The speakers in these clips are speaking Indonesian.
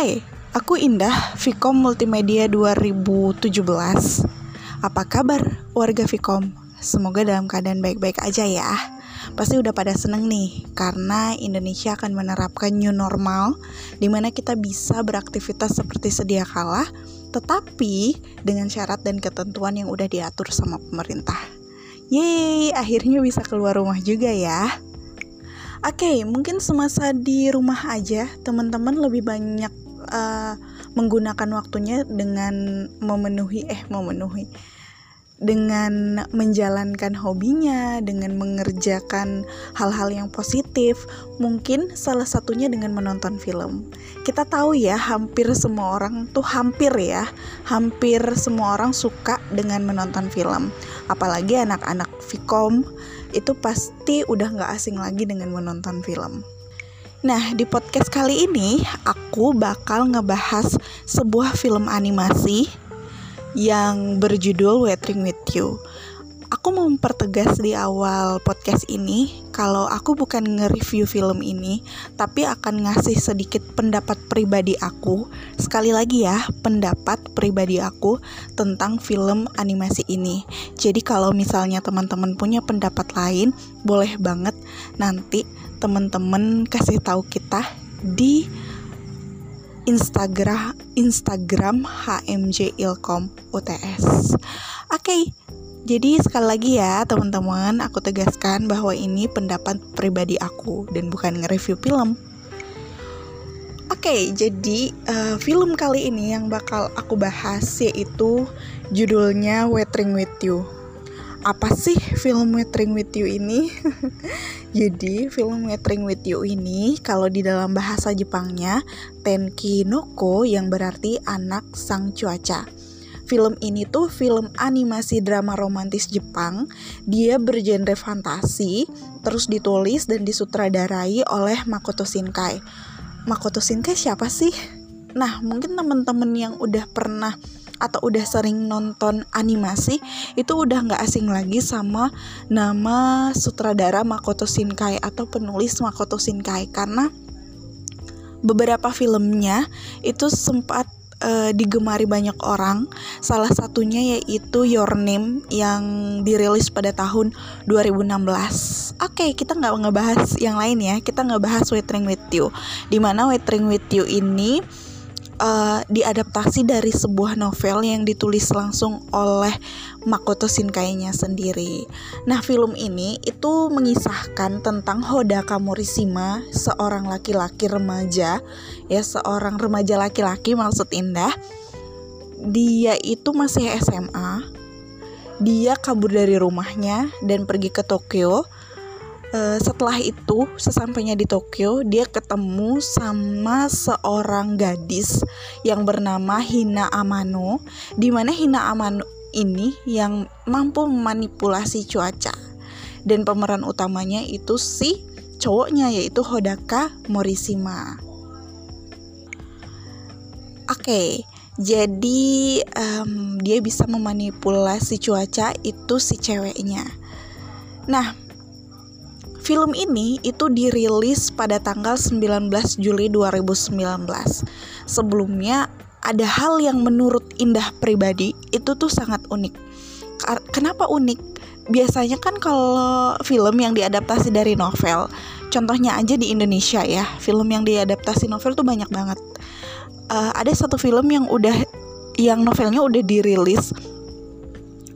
Hai, aku Indah, Vkom Multimedia 2017. Apa kabar warga Vkom? Semoga dalam keadaan baik-baik aja ya. Pasti udah pada seneng nih, karena Indonesia akan menerapkan new normal, di mana kita bisa beraktivitas seperti sedia kala, tetapi dengan syarat dan ketentuan yang udah diatur sama pemerintah. Yeay, akhirnya bisa keluar rumah juga ya. Oke, okay, mungkin semasa di rumah aja teman-teman lebih banyak uh, menggunakan waktunya dengan memenuhi eh memenuhi dengan menjalankan hobinya, dengan mengerjakan hal-hal yang positif, mungkin salah satunya dengan menonton film. Kita tahu ya, hampir semua orang tuh hampir ya, hampir semua orang suka dengan menonton film. Apalagi anak-anak Vkom itu pasti udah nggak asing lagi dengan menonton film. Nah, di podcast kali ini aku bakal ngebahas sebuah film animasi yang berjudul Waiting With You. Aku mau mempertegas di awal podcast ini kalau aku bukan nge-review film ini, tapi akan ngasih sedikit pendapat pribadi aku. Sekali lagi ya, pendapat pribadi aku tentang film animasi ini. Jadi kalau misalnya teman-teman punya pendapat lain, boleh banget nanti teman-teman kasih tahu kita di Instagram Instagram HMJ Ilkom UTS. Oke, okay, jadi sekali lagi ya teman-teman, aku tegaskan bahwa ini pendapat pribadi aku dan bukan nge-review film. Oke, okay, jadi uh, film kali ini yang bakal aku bahas yaitu judulnya Waiting With You apa sih film Weathering with You ini? Jadi film Weathering with You ini kalau di dalam bahasa Jepangnya Tenki Noko yang berarti anak sang cuaca. Film ini tuh film animasi drama romantis Jepang. Dia bergenre fantasi, terus ditulis dan disutradarai oleh Makoto Shinkai. Makoto Shinkai siapa sih? Nah, mungkin teman-teman yang udah pernah atau udah sering nonton animasi itu udah nggak asing lagi sama nama sutradara Makoto Shinkai atau penulis Makoto Shinkai karena beberapa filmnya itu sempat uh, digemari banyak orang. Salah satunya yaitu Your Name yang dirilis pada tahun 2016. Oke, okay, kita nggak ngebahas yang lain ya. Kita nggak bahas Waiting with You. Di mana Waiting with You ini uh, diadaptasi dari sebuah novel yang ditulis langsung oleh Makoto Shinkai-nya sendiri. Nah, film ini itu mengisahkan tentang Hodaka Morishima, seorang laki-laki remaja, ya seorang remaja laki-laki maksud indah. Dia itu masih SMA. Dia kabur dari rumahnya dan pergi ke Tokyo uh, setelah itu sesampainya di Tokyo dia ketemu sama seorang gadis yang bernama Hina Amano di mana Hina Amano ini yang mampu memanipulasi cuaca dan pemeran utamanya itu si cowoknya yaitu Hodaka Morishima. Oke, okay, jadi um, dia bisa memanipulasi cuaca itu si ceweknya. Nah, Film ini itu dirilis pada tanggal 19 Juli 2019. Sebelumnya ada hal yang menurut Indah pribadi itu tuh sangat unik. Kenapa unik? Biasanya kan kalau film yang diadaptasi dari novel, contohnya aja di Indonesia ya, film yang diadaptasi novel tuh banyak banget. Uh, ada satu film yang udah yang novelnya udah dirilis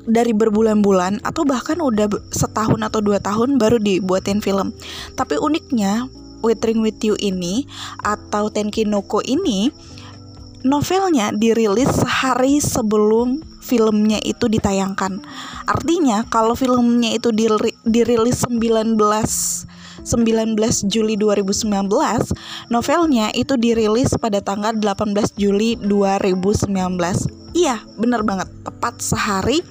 dari berbulan-bulan atau bahkan udah setahun atau dua tahun baru dibuatin film. Tapi uniknya Waiting With You ini atau Tenki Noko ini novelnya dirilis sehari sebelum filmnya itu ditayangkan. Artinya kalau filmnya itu dirilis 19 19 Juli 2019, novelnya itu dirilis pada tanggal 18 Juli 2019. Iya, bener banget, tepat sehari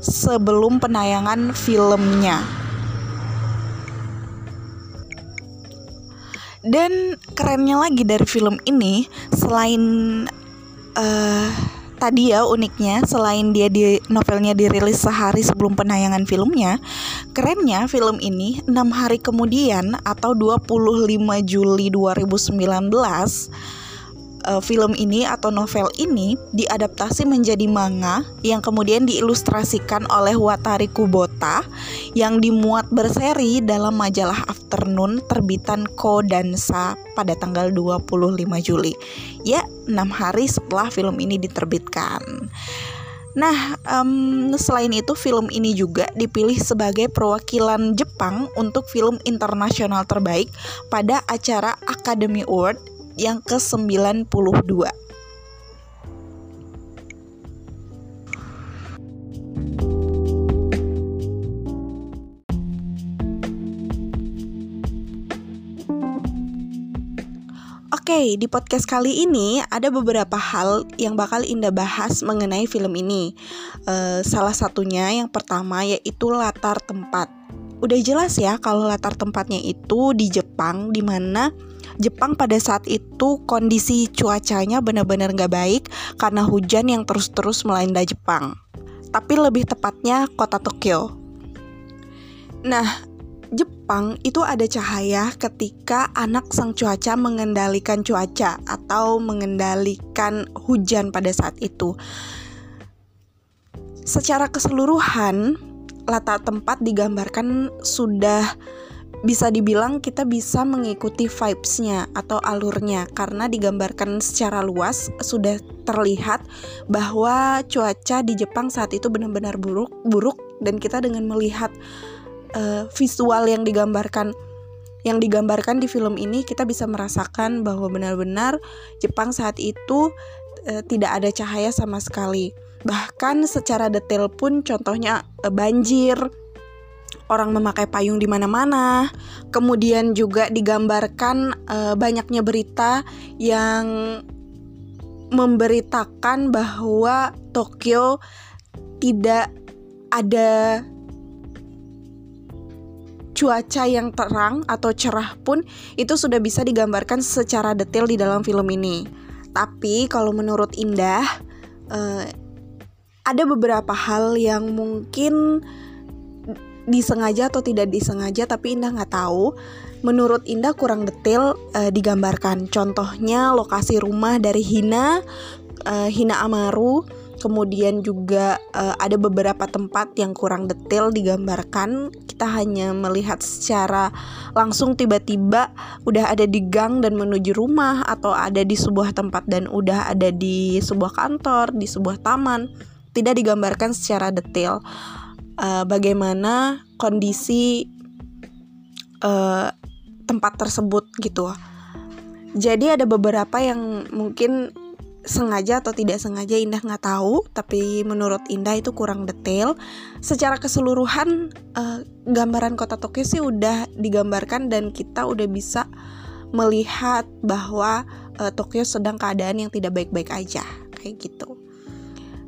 sebelum penayangan filmnya. Dan kerennya lagi dari film ini, selain uh, tadi ya uniknya, selain dia di novelnya dirilis sehari sebelum penayangan filmnya, kerennya film ini enam hari kemudian atau 25 Juli 2019 uh, film ini atau novel ini diadaptasi menjadi manga yang kemudian diilustrasikan oleh Watari Kubota yang dimuat berseri dalam majalah Afternoon terbitan Kodansha pada tanggal 25 Juli. Ya, enam hari setelah film ini diterbitkan. Nah, um, selain itu film ini juga dipilih sebagai perwakilan Jepang untuk film internasional terbaik pada acara Academy Award yang ke-92. Oke, di podcast kali ini ada beberapa hal yang bakal Indah bahas mengenai film ini. Uh, salah satunya yang pertama yaitu latar tempat. Udah jelas ya kalau latar tempatnya itu di Jepang, di mana Jepang pada saat itu kondisi cuacanya benar-benar nggak baik karena hujan yang terus-terus melanda Jepang. Tapi lebih tepatnya kota Tokyo. Nah, Jepang itu ada cahaya ketika anak sang cuaca mengendalikan cuaca atau mengendalikan hujan pada saat itu. Secara keseluruhan, latar tempat digambarkan sudah bisa dibilang kita bisa mengikuti vibes-nya atau alurnya karena digambarkan secara luas sudah terlihat bahwa cuaca di Jepang saat itu benar-benar buruk buruk dan kita dengan melihat uh, visual yang digambarkan yang digambarkan di film ini kita bisa merasakan bahwa benar-benar Jepang saat itu uh, tidak ada cahaya sama sekali. Bahkan secara detail pun contohnya uh, banjir, orang memakai payung di mana-mana. Kemudian juga digambarkan uh, banyaknya berita yang memberitakan bahwa Tokyo tidak ada cuaca yang terang atau cerah pun itu sudah bisa digambarkan secara detail di dalam film ini. Tapi kalau menurut Indah uh, ada beberapa hal yang mungkin disengaja atau tidak disengaja tapi Indah nggak tahu. Menurut Indah kurang detail uh, digambarkan. Contohnya lokasi rumah dari Hina, uh, Hina Amaru kemudian juga uh, ada beberapa tempat yang kurang detail digambarkan kita hanya melihat secara langsung tiba-tiba udah ada di gang dan menuju rumah atau ada di sebuah tempat dan udah ada di sebuah kantor di sebuah taman tidak digambarkan secara detail uh, bagaimana kondisi uh, tempat tersebut gitu. Jadi ada beberapa yang mungkin sengaja atau tidak sengaja Indah nggak tahu tapi menurut Indah itu kurang detail. Secara keseluruhan uh, gambaran kota Tokyo sih udah digambarkan dan kita udah bisa melihat bahwa uh, Tokyo sedang keadaan yang tidak baik-baik aja kayak gitu.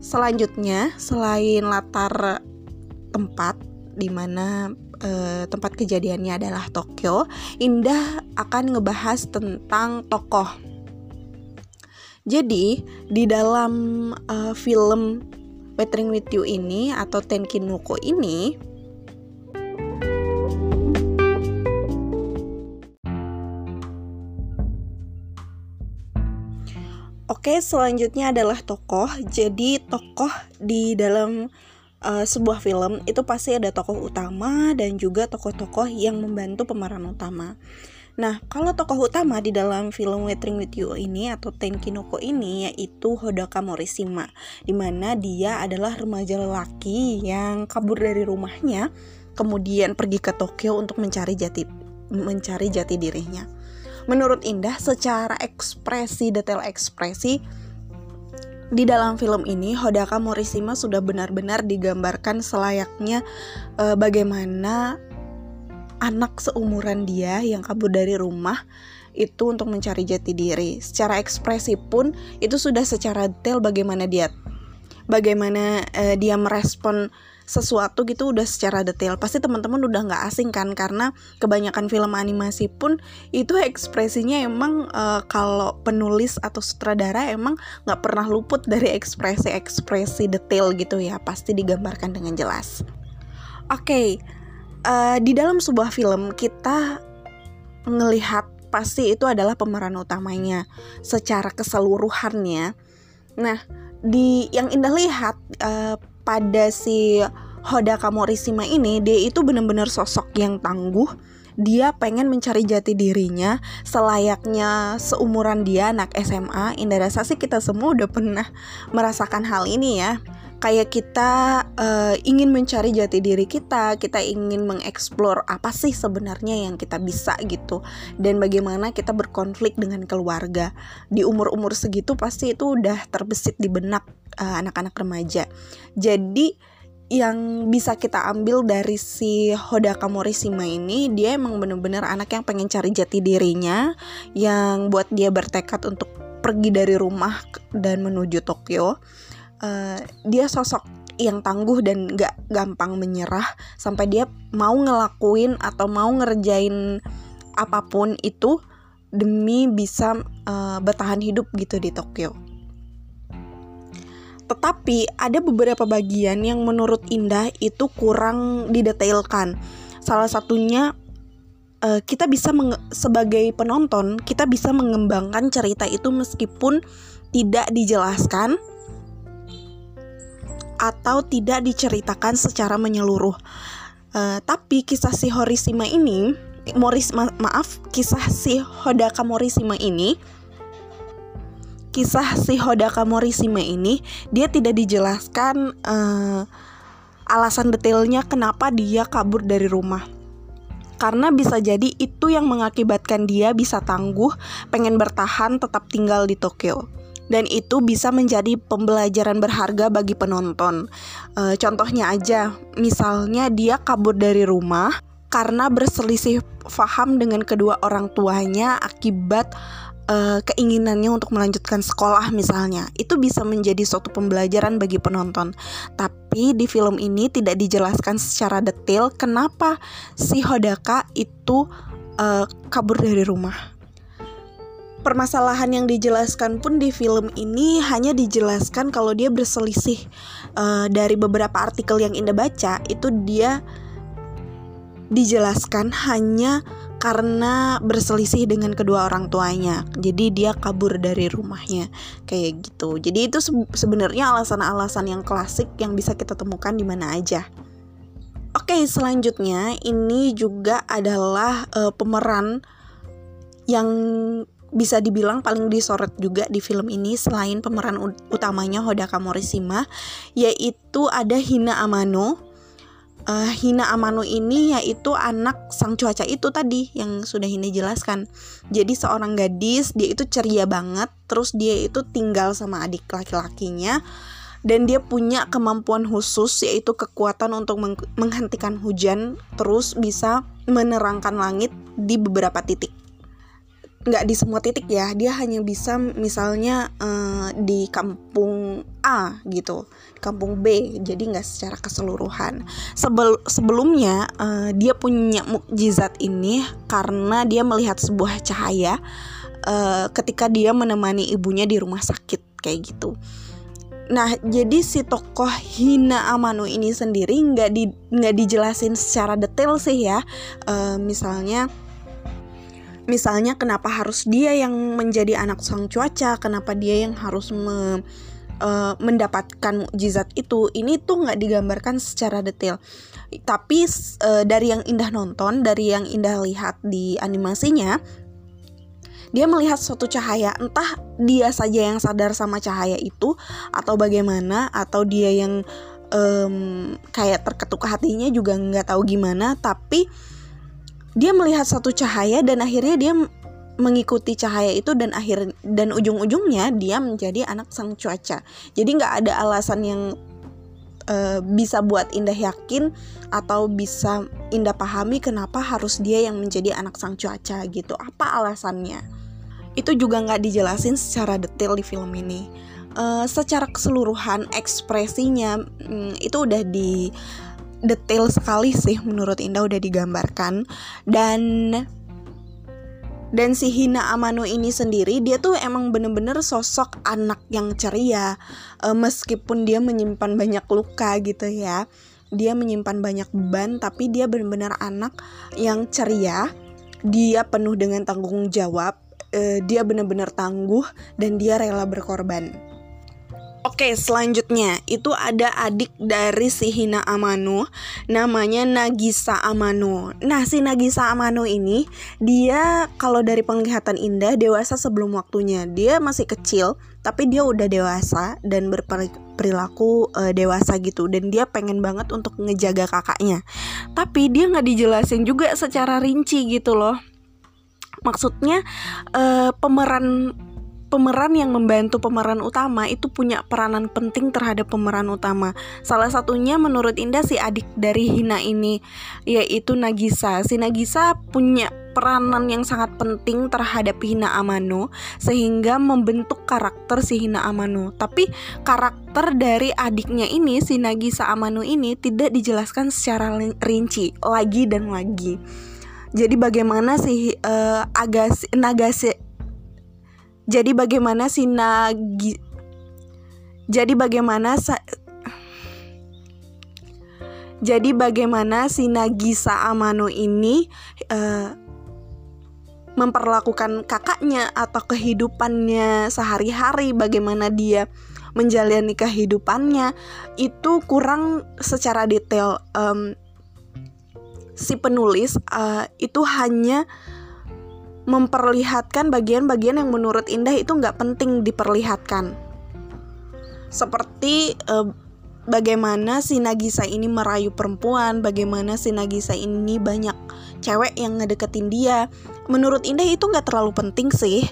Selanjutnya selain latar tempat di mana uh, tempat kejadiannya adalah Tokyo Indah akan ngebahas tentang tokoh jadi di dalam uh, film Weathering with You ini atau Tenkinuko ini Oke, selanjutnya adalah tokoh. Jadi tokoh di dalam uh, sebuah film itu pasti ada tokoh utama dan juga tokoh-tokoh yang membantu pemeran utama. Nah, kalau tokoh utama di dalam film Weathering with You ini atau Tenkinoko ini yaitu Hodaka Morishima, di mana dia adalah remaja lelaki yang kabur dari rumahnya, kemudian pergi ke Tokyo untuk mencari jati mencari jati dirinya. Menurut Indah, secara ekspresi detail ekspresi di dalam film ini Hodaka Morishima sudah benar-benar digambarkan selayaknya e, bagaimana anak seumuran dia yang kabur dari rumah itu untuk mencari jati diri. Secara ekspresi pun itu sudah secara detail bagaimana dia bagaimana uh, dia merespon sesuatu gitu udah secara detail. Pasti teman-teman udah nggak asing kan karena kebanyakan film animasi pun itu ekspresinya emang uh, kalau penulis atau sutradara emang nggak pernah luput dari ekspresi-ekspresi detail gitu ya. Pasti digambarkan dengan jelas. Oke, okay, uh, di dalam sebuah film kita ngelihat pasti itu adalah pemeran utamanya secara keseluruhannya. Nah, di yang Indah lihat uh, pada si Hoda Kamorishima ini dia itu benar-benar sosok yang tangguh. Dia pengen mencari jati dirinya selayaknya seumuran dia anak SMA Indah rasa sih kita semua udah pernah merasakan hal ini ya kayak kita uh, ingin mencari jati diri kita, kita ingin mengeksplor apa sih sebenarnya yang kita bisa gitu, dan bagaimana kita berkonflik dengan keluarga di umur-umur segitu pasti itu udah terbesit di benak eh, anak-anak uh, remaja. Jadi yang bisa kita ambil dari si Hodaka Morishima ini dia emang bener-bener anak yang pengen cari jati dirinya yang buat dia bertekad untuk pergi dari rumah dan menuju Tokyo uh, dia sosok yang tangguh dan gak gampang menyerah sampai dia mau ngelakuin atau mau ngerjain apa pun itu demi bisa uh, bertahan hidup gitu di Tokyo. Tetapi ada beberapa bagian yang menurut Indah itu kurang didetailkan. Salah satunya uh, kita bisa sebagai penonton kita bisa mengembangkan cerita itu meskipun tidak dijelaskan atau tidak diceritakan secara menyeluruh. Uh, tapi kisah si Horisima ini, Moris ma maaf, kisah si Hodaka Morisima ini kisah si Hodaka Morishima ini dia tidak dijelaskan uh, alasan detailnya kenapa dia kabur dari rumah karena bisa jadi itu yang mengakibatkan dia bisa tangguh pengen bertahan tetap tinggal di Tokyo dan itu bisa menjadi pembelajaran berharga bagi penonton. E, contohnya aja, misalnya dia kabur dari rumah karena berselisih faham dengan kedua orang tuanya akibat uh, keinginannya untuk melanjutkan sekolah misalnya. Itu bisa menjadi suatu pembelajaran bagi penonton. Tapi di film ini tidak dijelaskan secara detail kenapa si Hodaka itu uh, kabur dari rumah permasalahan yang dijelaskan pun di film ini hanya dijelaskan kalau dia berselisih uh, dari beberapa artikel yang Indah baca itu dia dijelaskan hanya karena berselisih dengan kedua orang tuanya. Jadi dia kabur dari rumahnya kayak gitu. Jadi itu sebenarnya alasan-alasan yang klasik yang bisa kita temukan di mana aja. Oke, selanjutnya ini juga adalah uh, pemeran yang bisa dibilang paling disorot juga di film ini selain pemeran utamanya Hodaka Morishima yaitu ada Hina Amano uh, Hina Amano ini yaitu anak sang cuaca itu tadi yang sudah Hina jelaskan. Jadi seorang gadis dia itu ceria banget, terus dia itu tinggal sama adik laki-lakinya dan dia punya kemampuan khusus yaitu kekuatan untuk meng menghentikan hujan terus bisa menerangkan langit di beberapa titik nggak di semua titik ya. Dia hanya bisa misalnya uh, di kampung A gitu kampung B. Jadi nggak secara keseluruhan. Sebel sebelumnya uh, dia punya mukjizat ini karena dia melihat sebuah cahaya uh, ketika dia menemani ibunya di rumah sakit kayak gitu. Nah, jadi si tokoh Hina Amano ini sendiri nggak di nggak dijelasin secara detail sih ya. Uh, misalnya misalnya kenapa harus dia yang menjadi anak sang cuaca? Kenapa dia yang harus me, uh, mendapatkan mukjizat itu? Ini tuh nggak digambarkan secara detail. Tapi uh, dari yang indah nonton dari yang indah lihat di animasinya dia melihat suatu cahaya. Entah dia saja yang sadar sama cahaya itu atau bagaimana atau dia yang um, kayak terketuk hatinya juga nggak tahu gimana. Tapi dia melihat satu cahaya dan akhirnya dia mengikuti cahaya itu dan akhir dan ujung-ujungnya dia menjadi anak sang cuaca. Jadi nggak ada alasan yang uh, bisa buat Indah yakin atau bisa Indah pahami kenapa harus dia yang menjadi anak sang cuaca gitu. Apa alasannya? Itu juga nggak dijelasin secara detail di film ini. Uh, secara keseluruhan ekspresinya um, itu udah di detail sekali sih menurut Indah udah digambarkan. Dan dan si Hina Amano ini sendiri dia tuh emang bener-bener sosok anak yang ceria. E, meskipun dia menyimpan banyak luka gitu ya. Dia menyimpan banyak beban tapi dia bener-bener anak yang ceria. Dia penuh dengan tanggung jawab, uh, dia benar-benar tangguh dan dia rela berkorban. Oke, selanjutnya itu ada adik dari si Hina Amano, namanya Nagisa Amano. Nah, si Nagisa Amano ini dia kalau dari penglihatan indah dewasa sebelum waktunya. Dia masih kecil, tapi dia udah dewasa dan berperilaku uh, dewasa gitu dan dia pengen banget untuk ngejaga kakaknya. Tapi dia nggak dijelasin juga secara rinci gitu loh. Maksudnya uh, pemeran pemeran yang membantu pemeran utama itu punya peranan penting terhadap pemeran utama. Salah satunya menurut Indah si adik dari Hina ini yaitu Nagisa. Si Nagisa punya peranan yang sangat penting terhadap Hina Amano sehingga membentuk karakter si Hina Amano. Tapi karakter dari adiknya ini si Nagisa Amano ini tidak dijelaskan secara rinci lagi dan lagi. Jadi bagaimana si uh, Agas Nagase jadi bagaimana si Nagi Jadi bagaimana sa Jadi bagaimana si Nagisa Amano ini uh, memperlakukan kakaknya atau kehidupannya sehari-hari bagaimana dia menjalani kehidupannya itu kurang secara detail. Um, si penulis uh, itu hanya memperlihatkan bagian-bagian yang menurut Indah itu nggak penting diperlihatkan. Seperti eh, bagaimana si Nagisa ini merayu perempuan, bagaimana si Nagisa ini banyak cewek yang ngedeketin dia. Menurut Indah itu nggak terlalu penting sih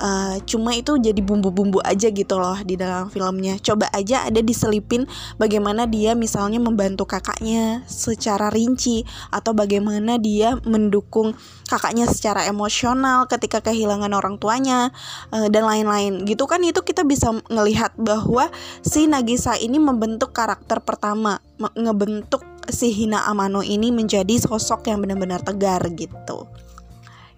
uh, cuma itu jadi bumbu-bumbu aja gitu loh di dalam filmnya. Coba aja ada diselipin bagaimana dia misalnya membantu kakaknya secara rinci atau bagaimana dia mendukung kakaknya secara emosional ketika kehilangan orang tuanya uh, dan lain-lain. Gitu kan itu kita bisa ngelihat bahwa si Nagisa ini membentuk karakter pertama ngebentuk si Hina Amano ini menjadi sosok yang benar-benar tegar gitu.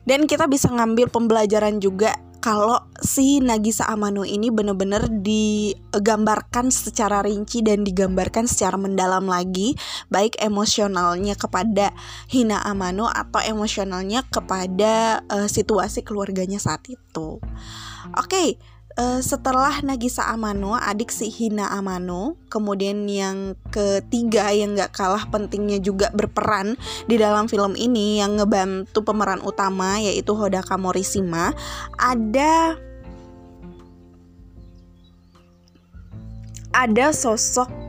Dan kita bisa ngambil pembelajaran juga kalau si Nagisa Amano ini benar-benar digambarkan secara rinci dan digambarkan secara mendalam lagi baik emosionalnya kepada Hina Amano atau emosionalnya kepada uh, situasi keluarganya saat itu. Oke, okay, uh, setelah Nagisa Amano, adik si Hina Amano, kemudian yang ketiga yang gak kalah pentingnya juga berperan di dalam film ini yang ngebantu pemeran utama yaitu Hodaka Morishima, ada ada sosok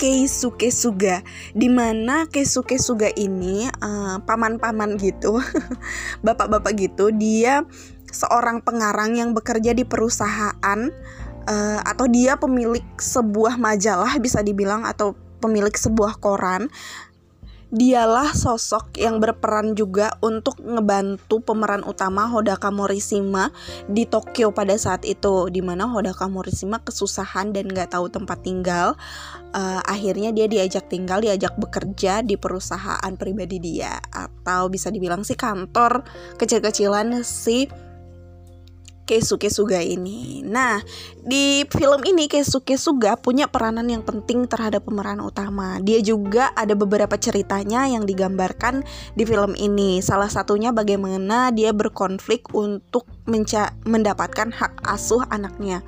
Keisuke Suga di mana Keisuke Suga ini uh, paman-paman gitu bapak-bapak gitu dia seorang pengarang yang bekerja di perusahaan uh, atau dia pemilik sebuah majalah bisa dibilang atau pemilik sebuah koran dialah sosok yang berperan juga untuk ngebantu pemeran utama Hodaka Morishima di Tokyo pada saat itu di mana Hodaka Morishima kesusahan dan gak tahu tempat tinggal. Uh, akhirnya dia diajak tinggal diajak bekerja di perusahaan pribadi dia atau bisa dibilang sih kantor kecil-kecilan si Keisuke Suga ini. Nah, di film ini Keisuke Suga punya peranan yang penting terhadap pemeran utama. Dia juga ada beberapa ceritanya yang digambarkan di film ini. Salah satunya bagaimana dia berkonflik untuk mendapatkan hak asuh anaknya.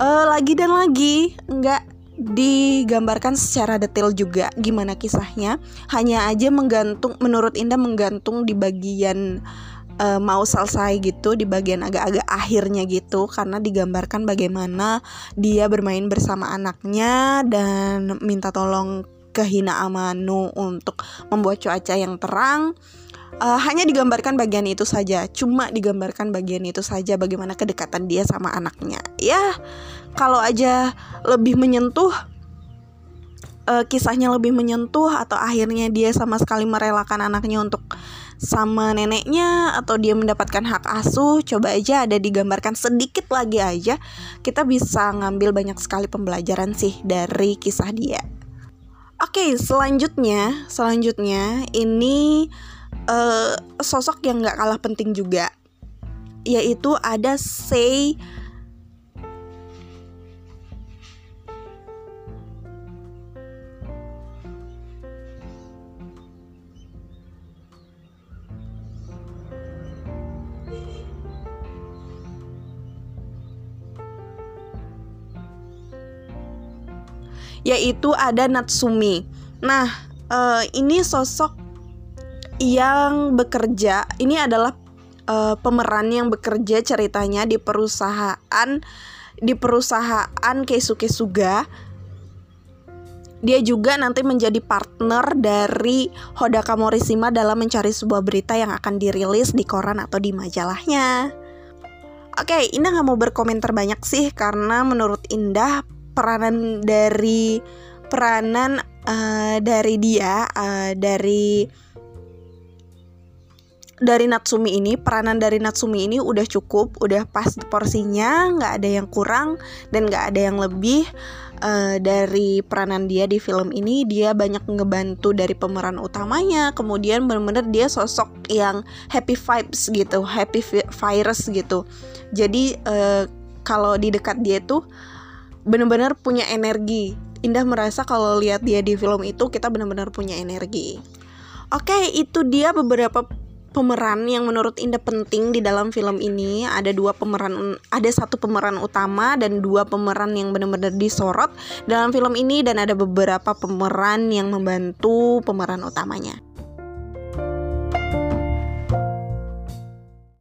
Uh, lagi dan lagi, nggak digambarkan secara detail juga gimana kisahnya. Hanya aja menggantung, menurut Indah menggantung di bagian uh, mau selesai gitu di bagian agak-agak akhirnya gitu karena digambarkan bagaimana dia bermain bersama anaknya dan minta tolong ke Hina Amano untuk membuat cuaca yang terang. Uh, hanya digambarkan bagian itu saja, cuma digambarkan bagian itu saja bagaimana kedekatan dia sama anaknya. Ya, kalau aja lebih menyentuh uh, kisahnya lebih menyentuh atau akhirnya dia sama sekali merelakan anaknya untuk sama neneknya atau dia mendapatkan hak asuh coba aja ada digambarkan sedikit lagi aja kita bisa ngambil banyak sekali pembelajaran sih dari kisah dia. Oke selanjutnya selanjutnya ini uh, sosok yang nggak kalah penting juga yaitu ada Sei yaitu ada Natsumi. Nah, uh, ini sosok yang bekerja. Ini adalah uh, pemeran yang bekerja ceritanya di perusahaan di perusahaan Keisuke Suga. Dia juga nanti menjadi partner dari Hodaka Morishima dalam mencari sebuah berita yang akan dirilis di koran atau di majalahnya. Oke, Indah nggak mau berkomentar banyak sih karena menurut Indah peranan dari peranan uh, dari dia uh, dari dari Natsumi ini peranan dari Natsumi ini udah cukup udah pas porsinya nggak ada yang kurang dan nggak ada yang lebih. Uh, dari peranan dia di film ini dia banyak ngebantu dari pemeran utamanya. Kemudian bener-bener dia sosok yang happy vibes gitu happy virus gitu. Jadi uh, kalau di dekat dia tuh bener-bener punya energi. Indah merasa kalau lihat dia di film itu kita benar-benar punya energi. Oke, itu dia beberapa pemeran yang menurut Indah penting di dalam film ini. Ada dua pemeran ada satu pemeran utama dan dua pemeran yang benar-benar disorot dalam film ini. Dan ada beberapa pemeran yang membantu pemeran utamanya.